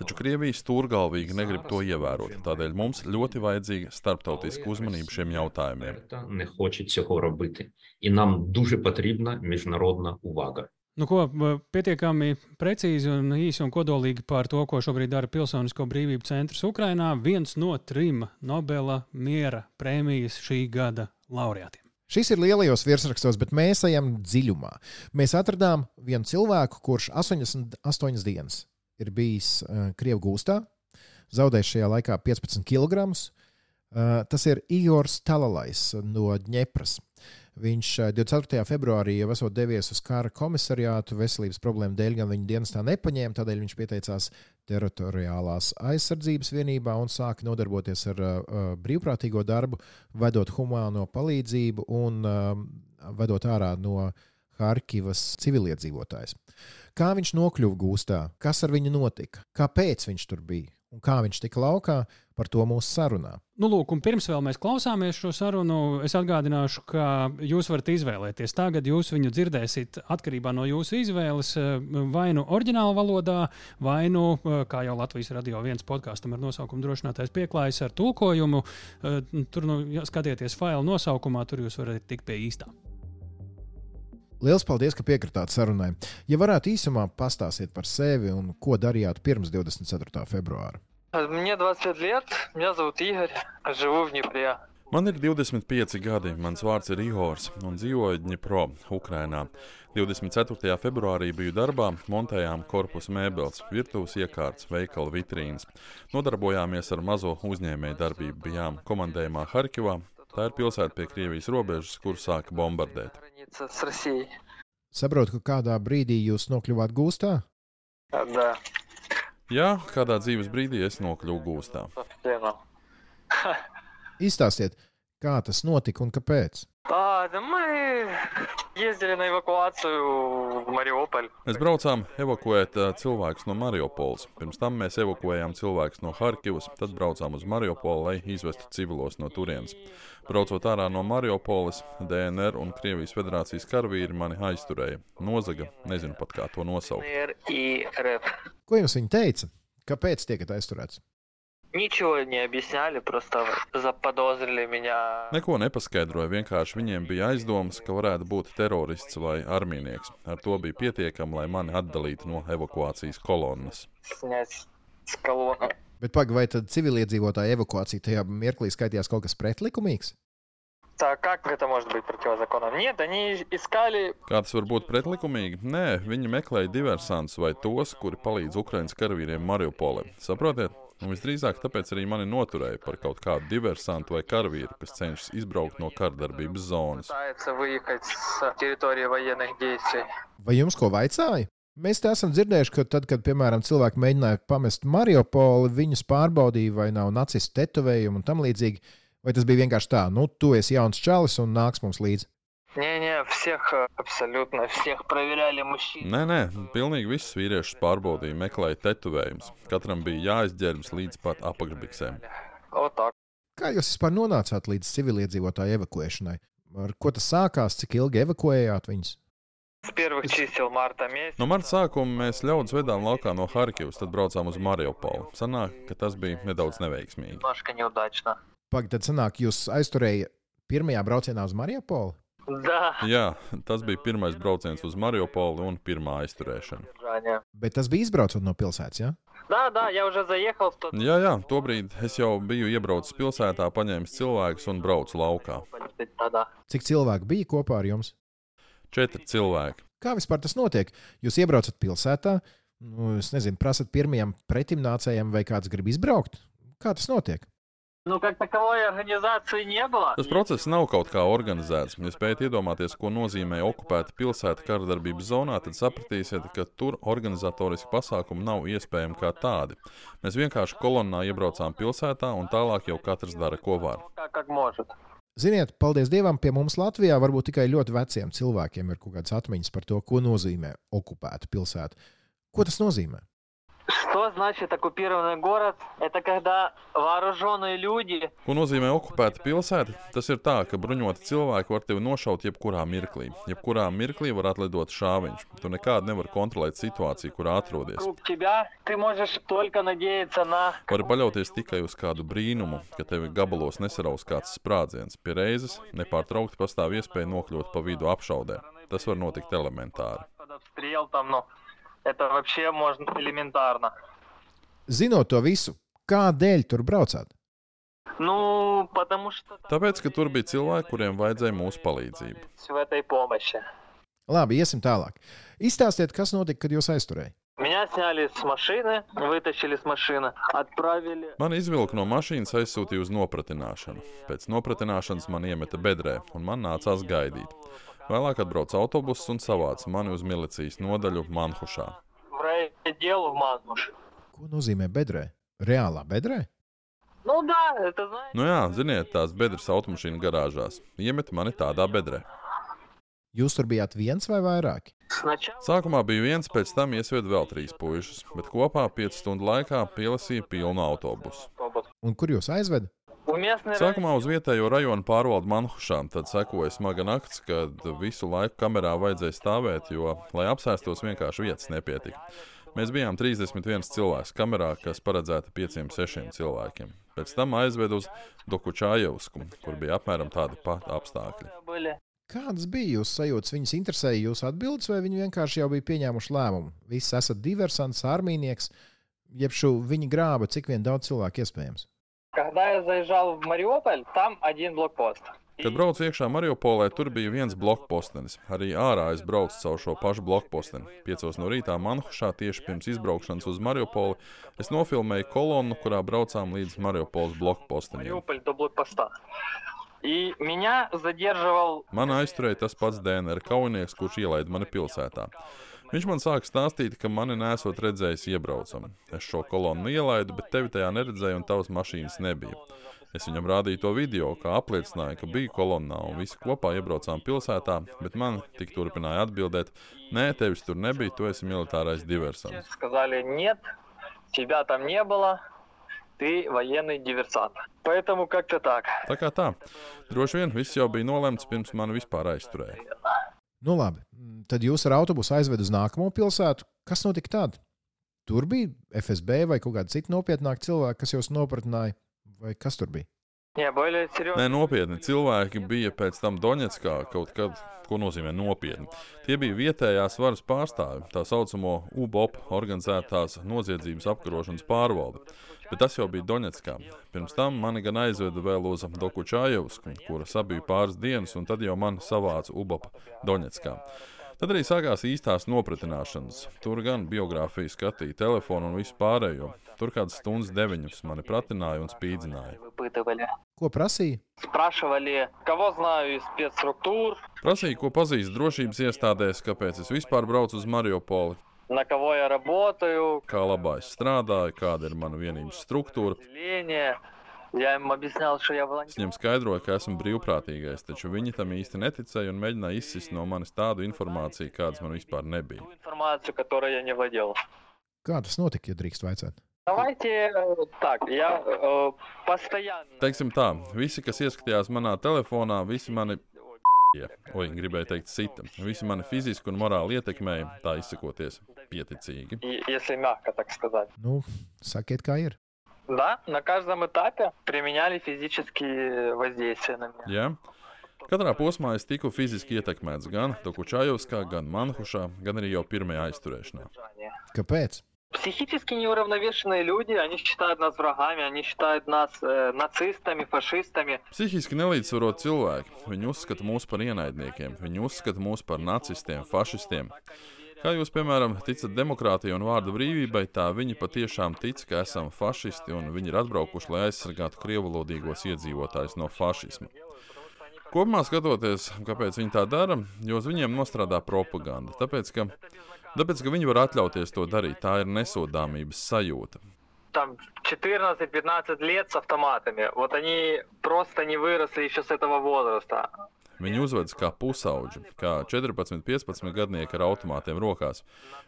Taču Krievija stūrgalvīgi negrib to ievērot, tādēļ mums ļoti vajadzīga starptautiska uzmanība šiem jautājumiem не хоче цього робити, і нам дуже потрібна міжнародна увага. Nu, ko pietiekami precīzi un īsi un kodolīgi par to, ko šobrīd dara Pilsonisko brīvību centrs Ukrajinā, viens no trim Nobela miera prēmijas šī gada laureātiem. Šis ir lielajos virsrakstos, bet mēs ejam dziļumā. Mēs atradām vienu cilvēku, kurš 88 dienas ir bijis uh, Krievijas gūstā, zaudējis šajā laikā 15 kg. Uh, tas ir Igors Talalais no Dņepras. Viņš uh, 24. februārī jau esot devies uz kara komisariātu veselības problēmu dēļ, gan viņa dienestā nepaņēma, tādēļ viņš pieteicās teritoriālās aizsardzības vienībā un sāka nodarboties ar uh, brīvprātīgo darbu, vedot humāno palīdzību un uh, vedot ārā no Harkivas civiliedzīvotājs. Kā viņš nokļuva gūstā, kas ar viņu notika, kāpēc viņš tur bija un kā viņš tika laukā, par to mūsu sarunā. Nu, lūk, pirms mēs klausāmies šo sarunu, es atgādināšu, ka jūs varat izvēlēties. Tagad jūs viņu dzirdēsiet atkarībā no jūsu izvēles, vai nu oriģinālā valodā, vai nu, kā jau Latvijas radio viens podkāstam ar nosaukumu drošinātais pieklājas ar tulkojumu. Tur, nu, skatieties failu nosaukumā, tur jūs varat tikt pie īstā. Liels paldies, ka piekritāt sarunai. Ja varētu īsumā pastāstīt par sevi un ko darījāt pirms 24. februāra. Мне 25 лет, меня зовут Игорь, живу в Днепре. Man ir 25 gadi, mans vārds ir Ihors un dzīvoju Dņipro, Ukrainā. 24. februārī biju darbā, montējām korpusu mēbeles, virtuves iekārtas, veikalu vitrīnas. Nodarbojāmies ar mazo uzņēmēju darbību, bijām komandējumā Harkivā. Tā ir pilsēta pie Krievijas robežas, kur sāka bombardēt. Граница с Россией. Saprotu, ka kādā brīdī jūs nokļuvāt gūstā? А, Да, Jā, kādā dzīves brīdī es nokļuvu gūstā. собственно. Izstāstiet, kā tas notika un kāpēc. Tā, mēs ieradāmies na evakuāciju uz Mariupoli. Mēs braucām evakuēt э, cilvēkus no Mariupoles. Pirms tam mēs evakuējām cilvēkus no Harkivas, tad braucām uz Mariupoli, lai izvestu civilos no turienes. Braucot ārā no Mariupoles, DNR un Krievijas federācijas karavīri mani aizturēja, nozaga, nezinu pat kā to nosaukt. Ko jums viņi teica? Kāpēc tiekat aizturēts? Ничего не объясняли, просто заподозрили меня. Neko nepaskaidroja, vienkārši viņiem bija aizdomas, ka varētu būt terorists vai armijnieks. Ar to bija pietiekami, lai mani atdalītu no evakuācijas kolonnas. Снять с колонны. Bet pagaidi, vai tad civiliedzīvotāja evakuācija tajā mirklī skaitījās kaut kas pretlikumīgs? Так, как это может быть противозаконно? Нет, они искали Kā tas var būt pretlikumīgi? Nē, viņi meklēja diversantus vai tos, kuri palīdz Ukraiņas karavīriem Mariupolē. Saprotiet? Un visdrīzāk tāpēc arī mani noturēja par kaut kādu diversantu vai karavīru, kas cenšas izbraukt no kardarbības zonas. Vai jums ko vaicāja? Mēs te esam dzirdējuši, ka tad, kad piemēram cilvēki mēģināja pamest Mariupoli, viņus pārbaudīja, vai nav nacistu tetovējumu un tam līdzīgi. Vai tas bija vienkārši tā, nu, tu esi jauns čalis un nāks mums līdzi? Nē, visiem absolūti visiem proverāli mušķi. Nē, nē, pilnīgi visus vīriešus pārbaudīja, meklēja tetovējumus. Katram bija jāizģērbjas līdz pat apakšbiksēm. Kā jūs vispār nonācāt līdz civiliedzīvotāju evakuēšanai? Ar ko tas sākās, cik ilgi evakuējāt viņus? No marta sākuma mēs ļaudis vedām laukā no Harkivas, tad braucām uz Mariupolu. Sanāk, ka tas bija nedaudz neveiksmīgi. Pagaidām, tad sanāk, jūs aizturējāt pirmajā braucienā uz Mariupolu? Da. Jā, tas bija pirmais brauciens uz Mariupoli un pirmā aizturēšana. Bet tas bija izbraucot no pilsētas, jā? Ja? Jā, jā, jau zaiehaus. Jā, jā, tobrīd es jau biju iebraucis pilsētā, paņēmis cilvēkus un braucu laukā. Cik cilvēku bija kopā ar jums? Četri cilvēki. Kā vispār tas notiek? Jūs iebraucat pilsētā, nu, es nezinu, prasat pirmajam pretimnācējam, vai kāds grib izbraukt? Kā tas notiek? Nu, kā takovai organizācija nebija. Tas process nav kaut kā organizēts. Ja spējat iedomāties, ko nozīmē okupēta pilsēta kara darbības zonā, tad sapratīsiet, ka tur organizatoriski pasākumi nav iespējami kā tādi. Mēs vienkārši kolonnā iebraucām pilsētā un tālāk jau katrs dara, ko var. Ziniet, paldies Dievam, pie mums Latvijā varbūt tikai ļoti veciem cilvēkiem ir kaut kādas atmiņas par to, ko nozīmē okupēta pilsēta. Ko tas nozīmē? Что значит оккупированный город? Это когда вооруженные люди Ko nozīmē okupēta pilsēta? Tas ir tā, ka bruņoti cilvēki var tevi nošaut jebkurā mirklī. Jebkurā mirklī var atlidot šāviņš. Tu nekādi nevari kontrolēt situāciju, kurā atrodies. вокруг тебя, ты можешь только надеяться на... Vari paļauties tikai uz kādu brīnumu, ka tevi gabalos nesaraus kāds sprādziens. Pie reizes nepārtraukti pastāv iespēja nokļūt pa vidu apšaudē. Tas var notikt elementāri. Под обстрел там, ну, это вообще можно элементарно. Zinot to visu, kādēļ tur braucāt? Ну, потому что там Tāpēc, ka tur bija cilvēki, kuriem vajadzēja mūsu palīdzību. в этой помощи. Labi, iesim tālāk. Izstāstiet, kas notika, kad jūs aizturējāt. Меня сняли с машины, вытащили с машины, отправили... Man izvilka no mašīnas, aizsūtīja uz nopratināšanu. Pēc nopratināšanas man iemeta bedrē, un man nācās gaidīt. Vēlāk atbrauc autobuss un savāca mani uz milicijas nodaļu Manhušā. Ko nozīmē bedrē? Reālā bedrē? Nu, dā, tā, nu jā, ziniet, tās bedres automašīnu garāžās. Iemet mani tādā bedrē. Jūs tur bijāt viens vai vairāki? Sākumā bija viens, pēc tam iesvietu vēl trīs puikas, bet kopā piecu stundu laikā pielasīja pilnu autobusu. Un kur jūs aizvedat? Sākumā uz vietējo rajonu pārvaldu Manhušām, tad sekoja smaga nakts, kad visu laiku kamerā vajadzēja stāvēt, jo, lai apsēstos, vienkārši vietas nepietika. Mēs bijām 31 cilvēks kamerā, kas paredzēta 5-6 cilvēkiem. Pēc tam aizvedu uz Dokučājevsku, kur bija apmēram tādi pati apstākļi. Kādas bija jūsu sajūtas? Viņas interesēja jūsu atbildes, vai viņi vienkārši jau bija pieņēmuši lēmumu? Visi esat diversants, armīnieks, jeb šo viņa grāba, cik vien daudz cilvēku iespējams. Когда я заезжал в Мариуполь, там один блокпост. Kad braucu iekšā Mariupolē, tur bija viens blokpostenis. Arī ārā es braucu caur šo pašu blokposteni. Piecos no rītā Manhušā tieši pirms izbraukšanas uz Mariupoli es nofilmēju kolonnu, kurā braucām līdz Mariupoles blokpostenim. Мариуполь до блокпоста. И меня задерживал Man aizturēja tas pats DNR kaujinieks, kurš ielaida mani pilsētā. Viņš man sāka stāstīt, ka mani nesot redzējis iebraucam. Es šo kolonnu ielaidu, bet tevi tajā neredzēju, un tavas mašīnas nebija. Es viņam rādīju to video, kā apliecināja, ka biju kolonnā, un visi kopā iebraucām pilsētā, bet man tik turpināja atbildēt: Nē, tevis tur nebija, tu esi militārais diversants. сказали нет, тебя там не было, ты военный диверсант. Поэтому как-то так. Tā kā tā. Droši vien viss jau bija nolemts pirms mani vispār aizturēja. Nu, labi, tad jūs ar autobusu aizved uz nākamo pilsētu. Kas notika tad? Tur bija FSB vai kaut kāda cita nopietnāka cilvēka, kas jūs nopratināja, vai kas tur bija? Jā, boilēs ir jau. Nē, nopietni cilvēki bija pēc tam Donetskā kaut kad, ko nozīmē nopietni. Tie bija vietējās varas pārstāvi, tā saucamo UBOP organizētās noziedzības apkarošanas pārvalde. Bet tas jau bija Donetskā. Pirms tam mani gan aizveda vēl uz Dokučājevsku, kuras abiju pāris dienas, un tad jau man savāca Ubapa Donetskā. Tad arī sākās īstās nopratināšanas. Tur gan biogrāfiju skatīja, telefonu un visu pārējo. Tur kādas stundas deviņas mani pratināja un spīdzināja. Ko prasīja? Prasīja, ko pazīst drošības iestādēs, kāpēc es vispār braucu uz Mariupoli, на кого я работаю, kā labā es strādāju, kāda ir mana vienības struktūra. отделение. Я им объяснял, что я Es волонтер. viņiem skaidroju, ka esmu brīvprātīgais, taču viņi tam īsti neticēja un mēģināja izsist no manis tādu informāciju, kādas man vispār nebija. Ту информацию, которой я не владел. Kā tas notika, ja drīkst vaicāt? Давайте э, так, я э, постоянно... Teiksim tā, visi, kas ieskatījās manā telefonā, visi mani. Ja, oi, gribēju teikt, sita. Visi mani fiziski un morāli ietekmēja, tā izsakoties, pieticīgi. И- Если мягко так сказать. Nu, sakiet, kā ir. Да, на каждом этапе применяли физические воздействия на меня. Ja? Katrā posmā es tiku fiziski ietekmēts gan Dokučājovskā, gan Manhušā, gan arī jau pirmajā aizturēšanā. Kāpēc? Психически неуравновешенные люди, они считают нас врагами, они считают нас э, нацистами, фашистами. Psihiski nelīdzsvarot cilvēki. Viņi uzskata mūs par ienaidniekiem, viņi uzskata mūs par nacistiem, fašistiem. Kā jūs, piemēram, ticat demokrātijai un vārda brīvībai, tā viņi patiešām tic, ka esam fašisti un viņi ir atbraukuši, lai aizsargātu krievulodīgos iedzīvotājus no fašisma. Kopumā skatoties, kāpēc viņi tā dara, jo uz viņiem nostrādā propaganda. Tāpēc, ka, tāpēc, ka viņi var atļauties to darīt, tā ir nesodāmības sajūta. Там 14-15 лет с автоматами. Вот они просто не выросли еще с этого возраста. Viņi uzvedas kā pusauģi, kā 14, 15 gadnieki ar automātiem rokās.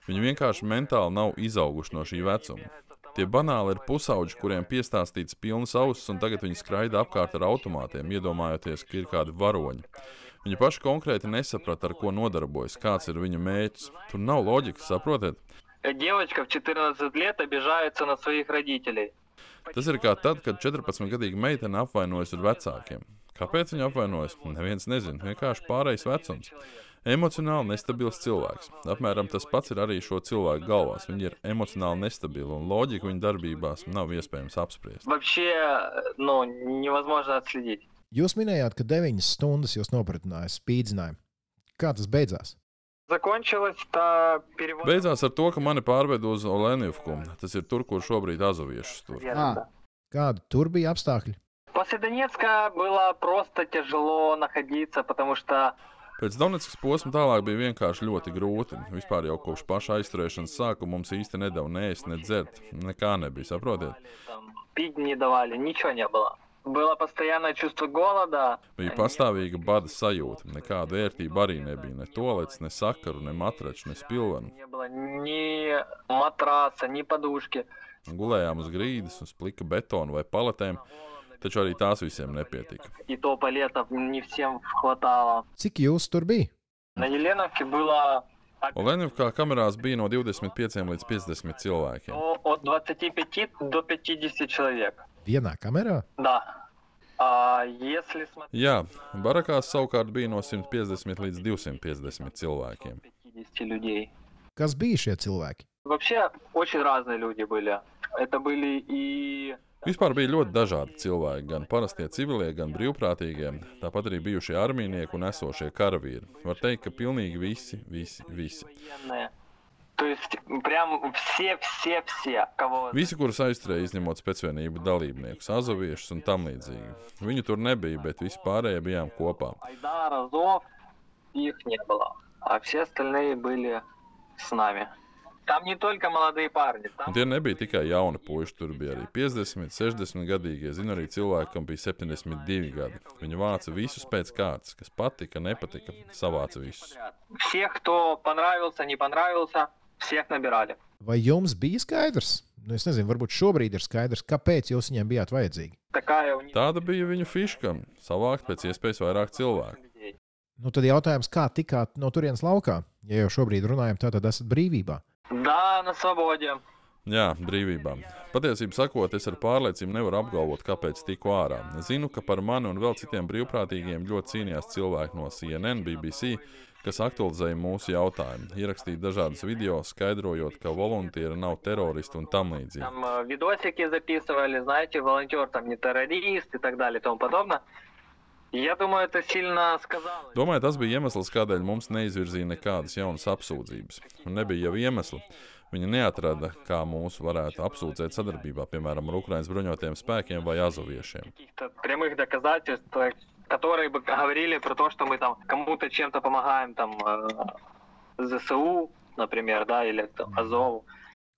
Viņi vienkārši mentāli nav izauguši no šī vecuma. Tie banāli ir pusauģi, kuriem piestāstīts pilnas ausis, un tagad viņi skraida apkārt ar automātiem, iedomājoties, ka ir kādi varoņi. Viņi paši konkrēti nesaprata, ar ko nodarbojas, kāds ir viņu mērķis. Tur nav loģikas, saprotiet? Девочка в 14 лет обижается на своих родителей. Tas ir kā tad, kad 14-gadīga meitene apvainojas ar vecākiem. Kāpēc viņa apvainojas? Neviens nezina. Vienkārši pārējais vecums. Emocionāli nestabils cilvēks. Apmēram tas pats ir arī šo cilvēku galvās. Viņi ir emocionāli nestabili un loģiku viņu darbībās nav iespējams apspriest. Вообще, ну, невозможно отследить. Jūs minējāt, ka 9 stundas jūs nopratinājāt spīdzinājumu. Kā tas beidzās? Закончилось-то перевод. Beidzās ar to, ka mani pārveda uz Olenivku. Tas ir tur, kur šobrīd azoviešus tur. Ah. Kādi tur bija apstākļi? После Донецка было просто тяжело находиться, потому что Pēc Donetskas posma tālāk bija vienkārši ļoti grūti. Vispār jau kopš paša aizturēšanas sākuma mums īsti nedēļa nēst, ne dzert. Nekā nebija, saprotiet? там, пить не давали, ничего не было. Было постоянное чувство голода. Bija pastāvīga bada sajūta. Nekāda vērtība arī nebija. Ne tolets, ne sakaru, ne matraču, ne spilvenu. Не было ни матраса, ни подушки. Gulējām uz grīdas, uz plika betona vai paletēm, taču arī tās visiem nepietika. И то палетов не всем хватало. Cik jūs tur bija? На Еленовке было Olenivkā kamerās bija no 25 līdz 50 cilvēkiem. Vienā kamerā? Da. Jā, barakās savukārt bija no 150 līdz 250 cilvēkiem. Kas bija šie cilvēki? Vispār bija ļoti dažādi cilvēki, gan parastie civilie, gan brīvprātīgie, tāpat arī bijušie armijnieki un esošie karavīri. Var teikt, ka pilnīgi visi, visi, visi. военные. То есть прям все-все-все, кого... Visi, kurus aizturēja, izņemot spēcvienību dalībniekus, azoviešus un tam līdzīgi. Viņu tur nebija, bet visi pārējie bijām kopā. Айдар, Азов, их не было. А все остальные были с нами. Там не только молодые парни, Un там tie nebija tikai jauni puiši, tur bija arī 50, 60 gadīgi. Zinu arī cilvēku, kam bija 72 gadi. Viņi vāca visus pēc kārtas, kas patika, nepatika, savāca visus. всех, кто понравился, не понравился, всех набирали. Vai jums bija skaidrs? Nu, es nezinu, varbūt šobrīd ir skaidrs, kāpēc jūs viņiem bijāt vajadzīgi. Такая у них Tāda bija viņu fiška - savākt pēc iespējas vairāk cilvēku. людей. Nu, tad jautājums, kā tikāt no turienes laukā? Ja jau šobrīd runājam, tā tad esat brīvībā. Да, на свободе. Jā, brīvībā. Patiesībā sakot, es ar pārliecību nevaru apgalvot, kāpēc tiku ārā. Zinu, ka par mani un vēl citiem brīvprātīgiem ļoti cīnījās cilvēki no CNN, BBC, kas aktualizēja mūsu jautājumu, ierakstīja dažādas video, skaidrojot, ka volunteeri nav teroristi un tam līdzīgi. Там э, видосики записывали, знаете, волонтер там не террорист и так далее и тому подобное. И Я думаю, это сильно сказало. Domāju, tas bija iemesls, kādēļ mums neizvirzīja nekādas jaunas apsūdzības. Un nebija jau iemesla. Viņi neatrada, kā mūs varētu apsūdzēt sadarbībā, piemēram, ar Ukraiņas bruņotajiem spēkiem vai azoviešiem. Каких-то прямых доказательств, э, которые бы говорили про то, что мы там кому-то чем-то помогаем, там э, ЗСУ, например, да, или там, Азову.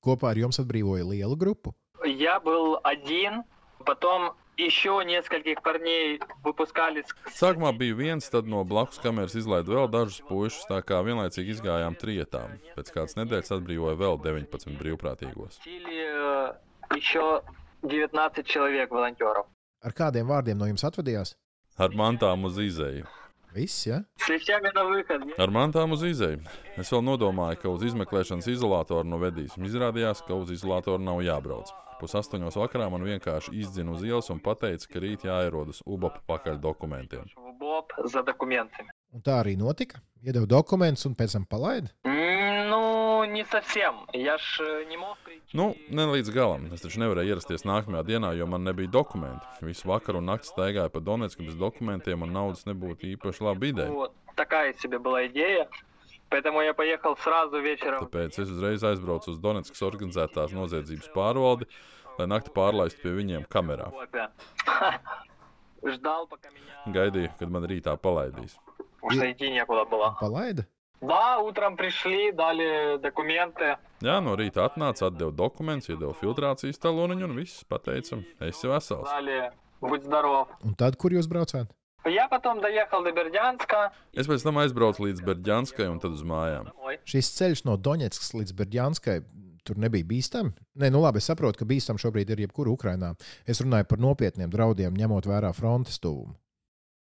Kopā ar jums atbrīvoja lielu grupu. Я был один, потом еще нескольких парней выпускали с- Sākumā bija viens, tad no blakus kameras izlaida vēl dažus puišus, tā kā vienlaicīgi izgājām trietām. Pēc kādas nedēļas atbrīvoja vēl 19 brīvprātīgos. Чили э, еще 19 человек волонтеров. Ar kādiem vārdiem no jums atvadījās? Ar mantām uz izēju. Viss, ja? Ar mantām uz izēju. Es vēl nodomāju, ka uz izmeklēšanas izolatoru nu vedīsim. Izrādījās, ka uz izolatoru nav jābrauc. Pusaustoņos vakarā man vienkārši izdzina uz ielas un teica, ka rīt jāierodas UBOP pakaļ dokumentiem. Un tā arī notika. Iedeva dokumentus un pēc tam palaida. Mm не совсем. Я ж э, не мог прийти. Nu, ne līdz galam. Es taču nevarēju ierasties nākamajā dienā, jo man nebija dokumentu. Visu vakaru un nakti staigāju pa Donetsku bez dokumentiem, un naudas nebūtu īpaši laba ideja. Вот такая себе была идея. Поэтому я поехал сразу вечером. Tāpēc es uzreiz aizbraucu uz Donetskas organizētās noziedzības pārvaldi, lai nakti pārlaistu pie viņiem kamerā. Ждал, пока меня... Gaidīju, kad man rītā palaidīs. Уж идти некуда было. Palaida? Да, утром пришли, дали документы. Jā, no rīta atnāca, atdeva dokumentus, iedeva filtrācijas taloniņu un viss pateica, esi vesels. Сказали, будь здоров. Un tad, kur jūs braucāt? Я потом доехал до Бердянска. Es pēc tam aizbraucu līdz Berģanskai un tad uz mājām. Домой. Šis ceļš no Donetskas līdz Berģānskai. Tur nebija bīstami. Nē, nu labi, es saprotu, ka bīstami šobrīd ir jebkur Ukrainā. Es runāju par nopietniem draudiem, ņemot vērā frontes tuvumu.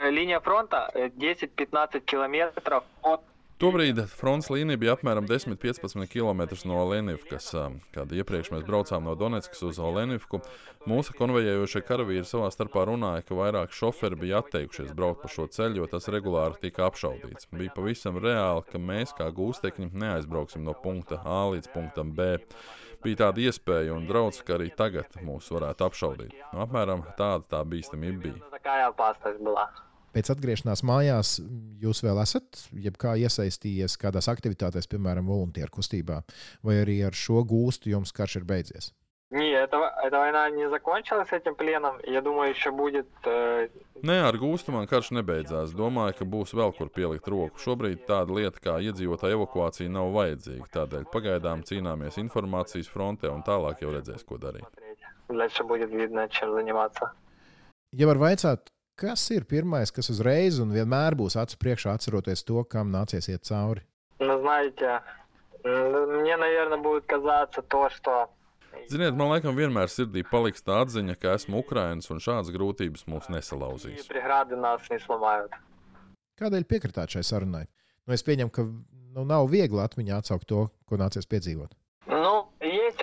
Линия фронта э, 10-15 километров от Tobrīd fronts līnija bija apmēram 10-15 km no Lenivkas. Kad iepriekš mēs braucām no Donetskas uz Lenivku, mūsu konvejējošie karavīri savā starpā runāja, ka vairāk šoferi bija atteikušies braukt pa šo ceļu, jo tas regulāri tika apšaudīts. Bija pavisam reāli, ka mēs kā gūstekņi neaizbrauksim no punkta A līdz punktam B. Bija tāda iespēja un draudz, ka arī tagad mūs varētu apšaudīt. Nu, apmēram tāda tā bīstamība bija. такая опасность была. Pēc atgriešanās mājās jūs vēl esat jebkā iesaistījies kādās aktivitātēs, piemēram, volunteeru kustībā, vai arī ar šo gūstu jums karš ir beidzies? Не, это, эта война не закончилась этим пленом. Я думаю, еще будет э, Nē, ar gūstu man karš nebeidzās. Domāju, ka būs vēl kur pielikt roku. Šobrīd tāda lieta kā iedzīvotāja evakuācija nav vajadzīga. Tādēļ pagaidām cīnāmies informācijas frontē un tālāk jau redzēs, ko darīt. смотреть. Дальше будет видно, чем заниматься. Ja var vaicāt, kas ir pirmais, kas uzreiz un vienmēr būs acu priekšā atceroties to, kam nācies iet cauri? Ну, знаете, м, мне, наверное, будет казаться то, что Ziniet, man laikam vienmēr sirdī paliks tā atziņa, ka esmu Ukraiņš un šādas grūtības mūs и nesalauzīs. преграды нас не сломают. Kādēļ piekritāt šai sarunai? Nu, es pieņemu, ka nu, nav viegli atmiņā atsaukt to, ko nācies piedzīvot.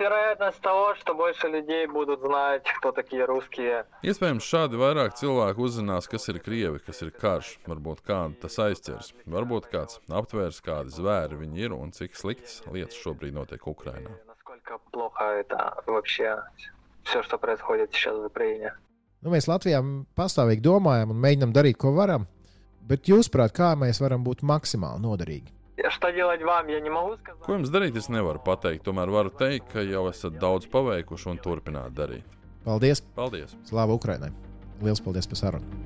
Ну, есть вероятность того, что больше людей будут знать, кто такие русские. Iespējams, šādi vairāk cilvēku uzzinās, kas ir krievi, kas ir karš, varbūt kādu tas aizķers, varbūt kāds aptvērs, kādi zvēri viņi ir un cik sliktas lietas šobrīd notiek Ukrainā. И Насколько плохо это вообще все, что происходит сейчас в Украине. Nu, mēs Latvijā pastāvīgi domājam un mēģinam darīt, ko varam, bet jūsuprāt, kā mēs varam būt maksimāli noderīgi? Что делать вам, я не могу сказать. Ko jums darīt, es nevaru pateikt. Tomēr varu teikt, ka jau esat daudz paveikuši un turpināt darīt. Paldies! Paldies! Slāva Ukrainai! Lielas paldies par sarunu!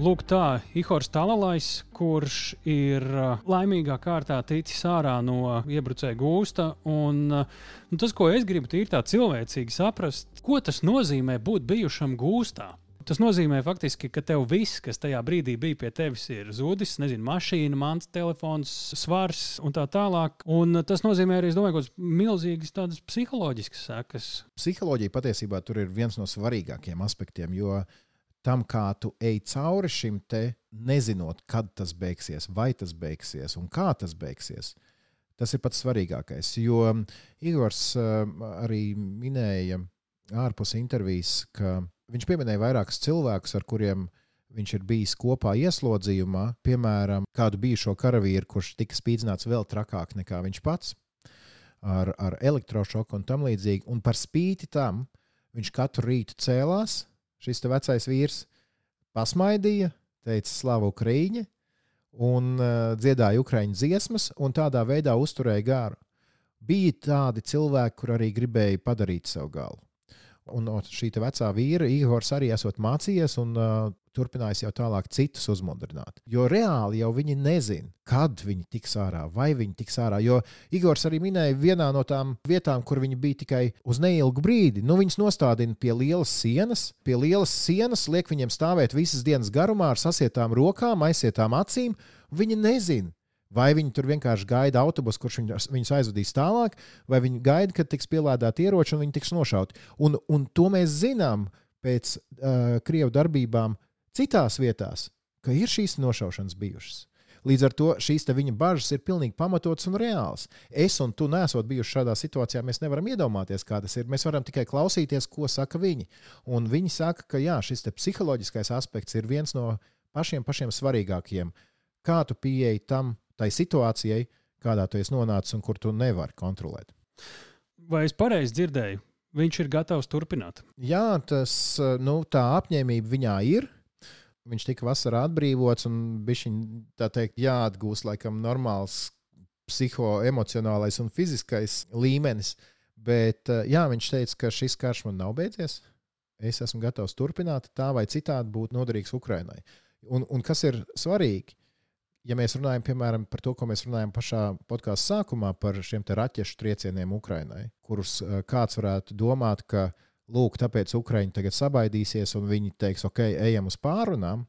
Lūk, tā Ihors Talalais, kurš ir uh, laimīgā kārtā ticis ārā no iebrucēja gūsta. Un, uh, nu, tas, ko es gribu tīri tā cilvēcīgi saprast, ko tas nozīmē būt bijušam gūstā. Tas nozīmē faktiski, ka tev viss, kas tajā brīdī bija pie tevis, ir zudis. Nezinu, mašīna, mans telefons, svars un tā tālāk. Un tas nozīmē arī, es domāju, kaut kādas milzīgas tādas psiholoģiskas sekas. Psiholoģija patiesībā tur ir viens no svarīgākajiem aspektiem, jo tam, kā tu ej cauri šim te, nezinot, kad tas beigsies, vai tas beigsies un kā tas beigsies. Tas ir pats svarīgākais. Jo Igors uh, arī minēja ārpus intervijas, ka viņš pieminēja vairākus cilvēkus, ar kuriem viņš ir bijis kopā ieslodzījumā, piemēram, kādu bijušo karavīru, kurš tika spīdzināts vēl trakāk nekā viņš pats, ar, ar elektrošoku un tam līdzīgi. Un par spīti tam viņš katru rītu cēlās, šis vecais vīrs, pasmaidīja, teica slavu Ukrīņa un uh, dziedāja ukraiņu dziesmas, un tādā veidā uzturēja garu. Bija tādi cilvēki, kur arī gribēja padarīt savu galu. Un šī vecā vīra Igors arī esot mācījies un uh, turpinājis jau tālāk citus uzmundrināt. Jo reāli jau viņi nezina, kad viņi tiks ārā, vai viņi tiks ārā. Jo Igors arī minēja vienā no tām vietām, kur viņi bija tikai uz neilgu brīdi. Nu, viņus nostādina pie lielas sienas, pie lielas sienas, liek viņiem stāvēt visas dienas garumā ar sasietām rokām, aizsietām acīm. Viņi nezina, Vai viņi tur vienkārši gaida autobusu, kurš viņus, aizvedīs tālāk, vai viņi gaida, kad tiks pielādēti ieroči un viņi tiks nošauti. Un, un to mēs zinām pēc uh, krievu darbībām citās vietās, ka ir šīs nošaušanas bijušas. Līdz ar to šīs viņa bažas ir pilnīgi pamatotas un reālas. Es un tu nesot bijuši šādā situācijā, mēs nevaram iedomāties, kā tas ir. Mēs varam tikai klausīties, ko saka viņi. Un viņi saka, ka jā, šis psiholoģiskais aspekts ir viens no pašiem, pašiem svarīgākajiem. Kā tu pieeji tam, tai situācijai, kādā tu esi nonācis un kur tu nevari kontrolēt. Vai es pareizi dzirdēju? Viņš ir gatavs turpināt. Jā, tas, nu, tā apņēmība viņā ir. viņš tika vasarā atbrīvots un bija tā teikt jāatgūst laikam normāls psihoemocionālais un fiziskais līmenis. Bet uh, jā, viņš teica, ka šis karš man nav beidzies. Es esmu gatavs turpināt, tā vai citādi būt noderīgs Ukrainai. Un, un kas ir svarīgi? Ja mēs runājam piemēram, par to, ko mēs runājam pašā podkāstu sākumā, par šiem raķešu triecieniem Ukrainai, kurus uh, kāds varētu domāt, ka lūk, tāpēc Ukraiņi tagad sabaidīsies un viņi teiks, ok, ejam uz pārunām,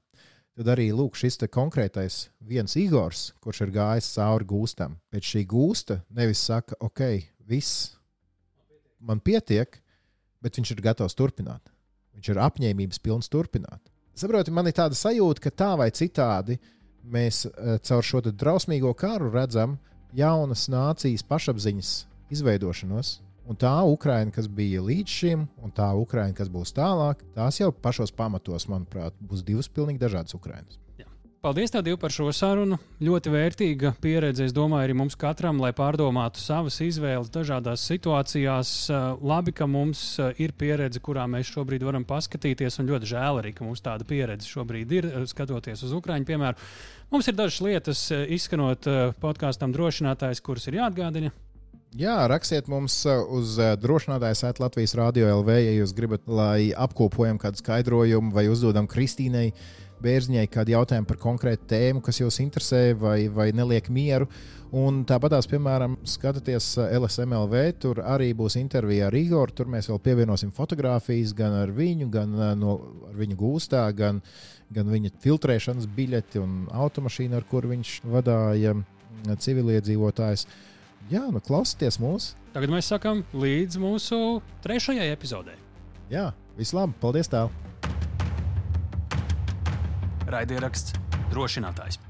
tad arī lūk, šis konkrētais viens Igors, kurš ir gājis cauri gūstam, pēc šī gūsta nevis saka, ok, viss man pietiek, bet viņš ir gatavs turpināt. Viņš ir apņēmības pilns turpināt. Saprotiet, man ir tāda sajūta, ka tā vai citādi uh, mēs uh, caur šo drausmīgo karu redzam jaunas nācijas pašapziņas izveidošanos. Un tā Ukraina, kas bija līdz šim, un tā Ukraina, kas būs tālāk, tās jau pašos pamatos, manuprāt, būs divas pilnīgi dažādas Ukrainas. Paldies, Tādīv, par šo sarunu. Ļoti vērtīga pieredze, es domāju, arī mums katram, lai pārdomātu savas izvēles dažādās situācijās. Eh, labi, ka mums eh, ir pieredze, kurā mēs šobrīd varam paskatīties, un ļoti žēl arī, ka mums tāda pieredze šobrīd ir, eh, skatoties uz Ukraiņu piemēru. Mums ir dažas lietas, izskanot podkāstam drošinātājs, kuras ir jāatgādina. Jā, rakstiet mums uz drošinātājas at Latvijas Rādio LV, ja jūs gribat, lai apkopojam kādu skaidrojumu vai uzdodam Kristīnai bērziņai kādu jautājumu par konkrētu tēmu, kas jūs interesē vai, vai neliek mieru. Un tāpatās, piemēram, skatoties LSMLV, tur arī būs intervija ar Igoru. Tur mēs vēl pievienosim fotogrāfijas gan ar viņu, gan uh, no ar viņu gūstā, gan, gan viņa filtrēšanas biļeti un automašīnu, ar kuru viņš vadīja uh, civiliedzīvotājus. Jā, nu klausieties mūs. Tagad mēs sakām līdz mūsu trešajai epizodei. Jā, vislabāk, paldies! Tāl. Raidieraksts drošinātājs.